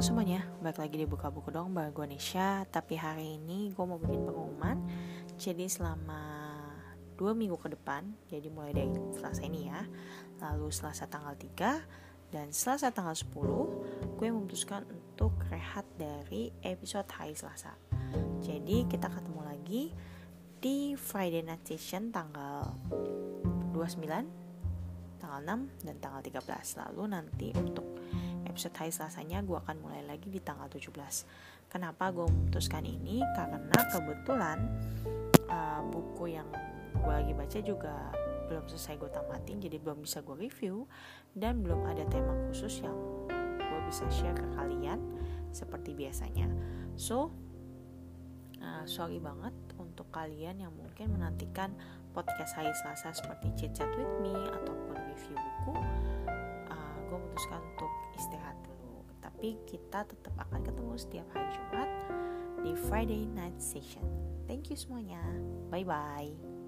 semuanya, balik lagi di Buka Buku dong bareng gue Nisha. Tapi hari ini gue mau bikin pengumuman. Jadi selama dua minggu ke depan Jadi mulai dari Selasa ini ya Lalu Selasa tanggal 3 Dan Selasa tanggal 10 Gue memutuskan untuk rehat dari episode hari Selasa. Jadi kita ketemu lagi di Friday Night Session tanggal 29 tanggal 6 dan tanggal 13 lalu nanti untuk episode hari Selasanya gue akan mulai lagi di tanggal 17 Kenapa gue memutuskan ini? Karena kebetulan uh, buku yang gue lagi baca juga belum selesai gue tamatin Jadi belum bisa gue review Dan belum ada tema khusus yang gue bisa share ke kalian Seperti biasanya So, uh, sorry banget untuk kalian yang mungkin menantikan podcast hari Selasa seperti Chit Chat With Me ataupun tapi kita tetap akan ketemu setiap hari Jumat di Friday Night Session. Thank you semuanya. Bye bye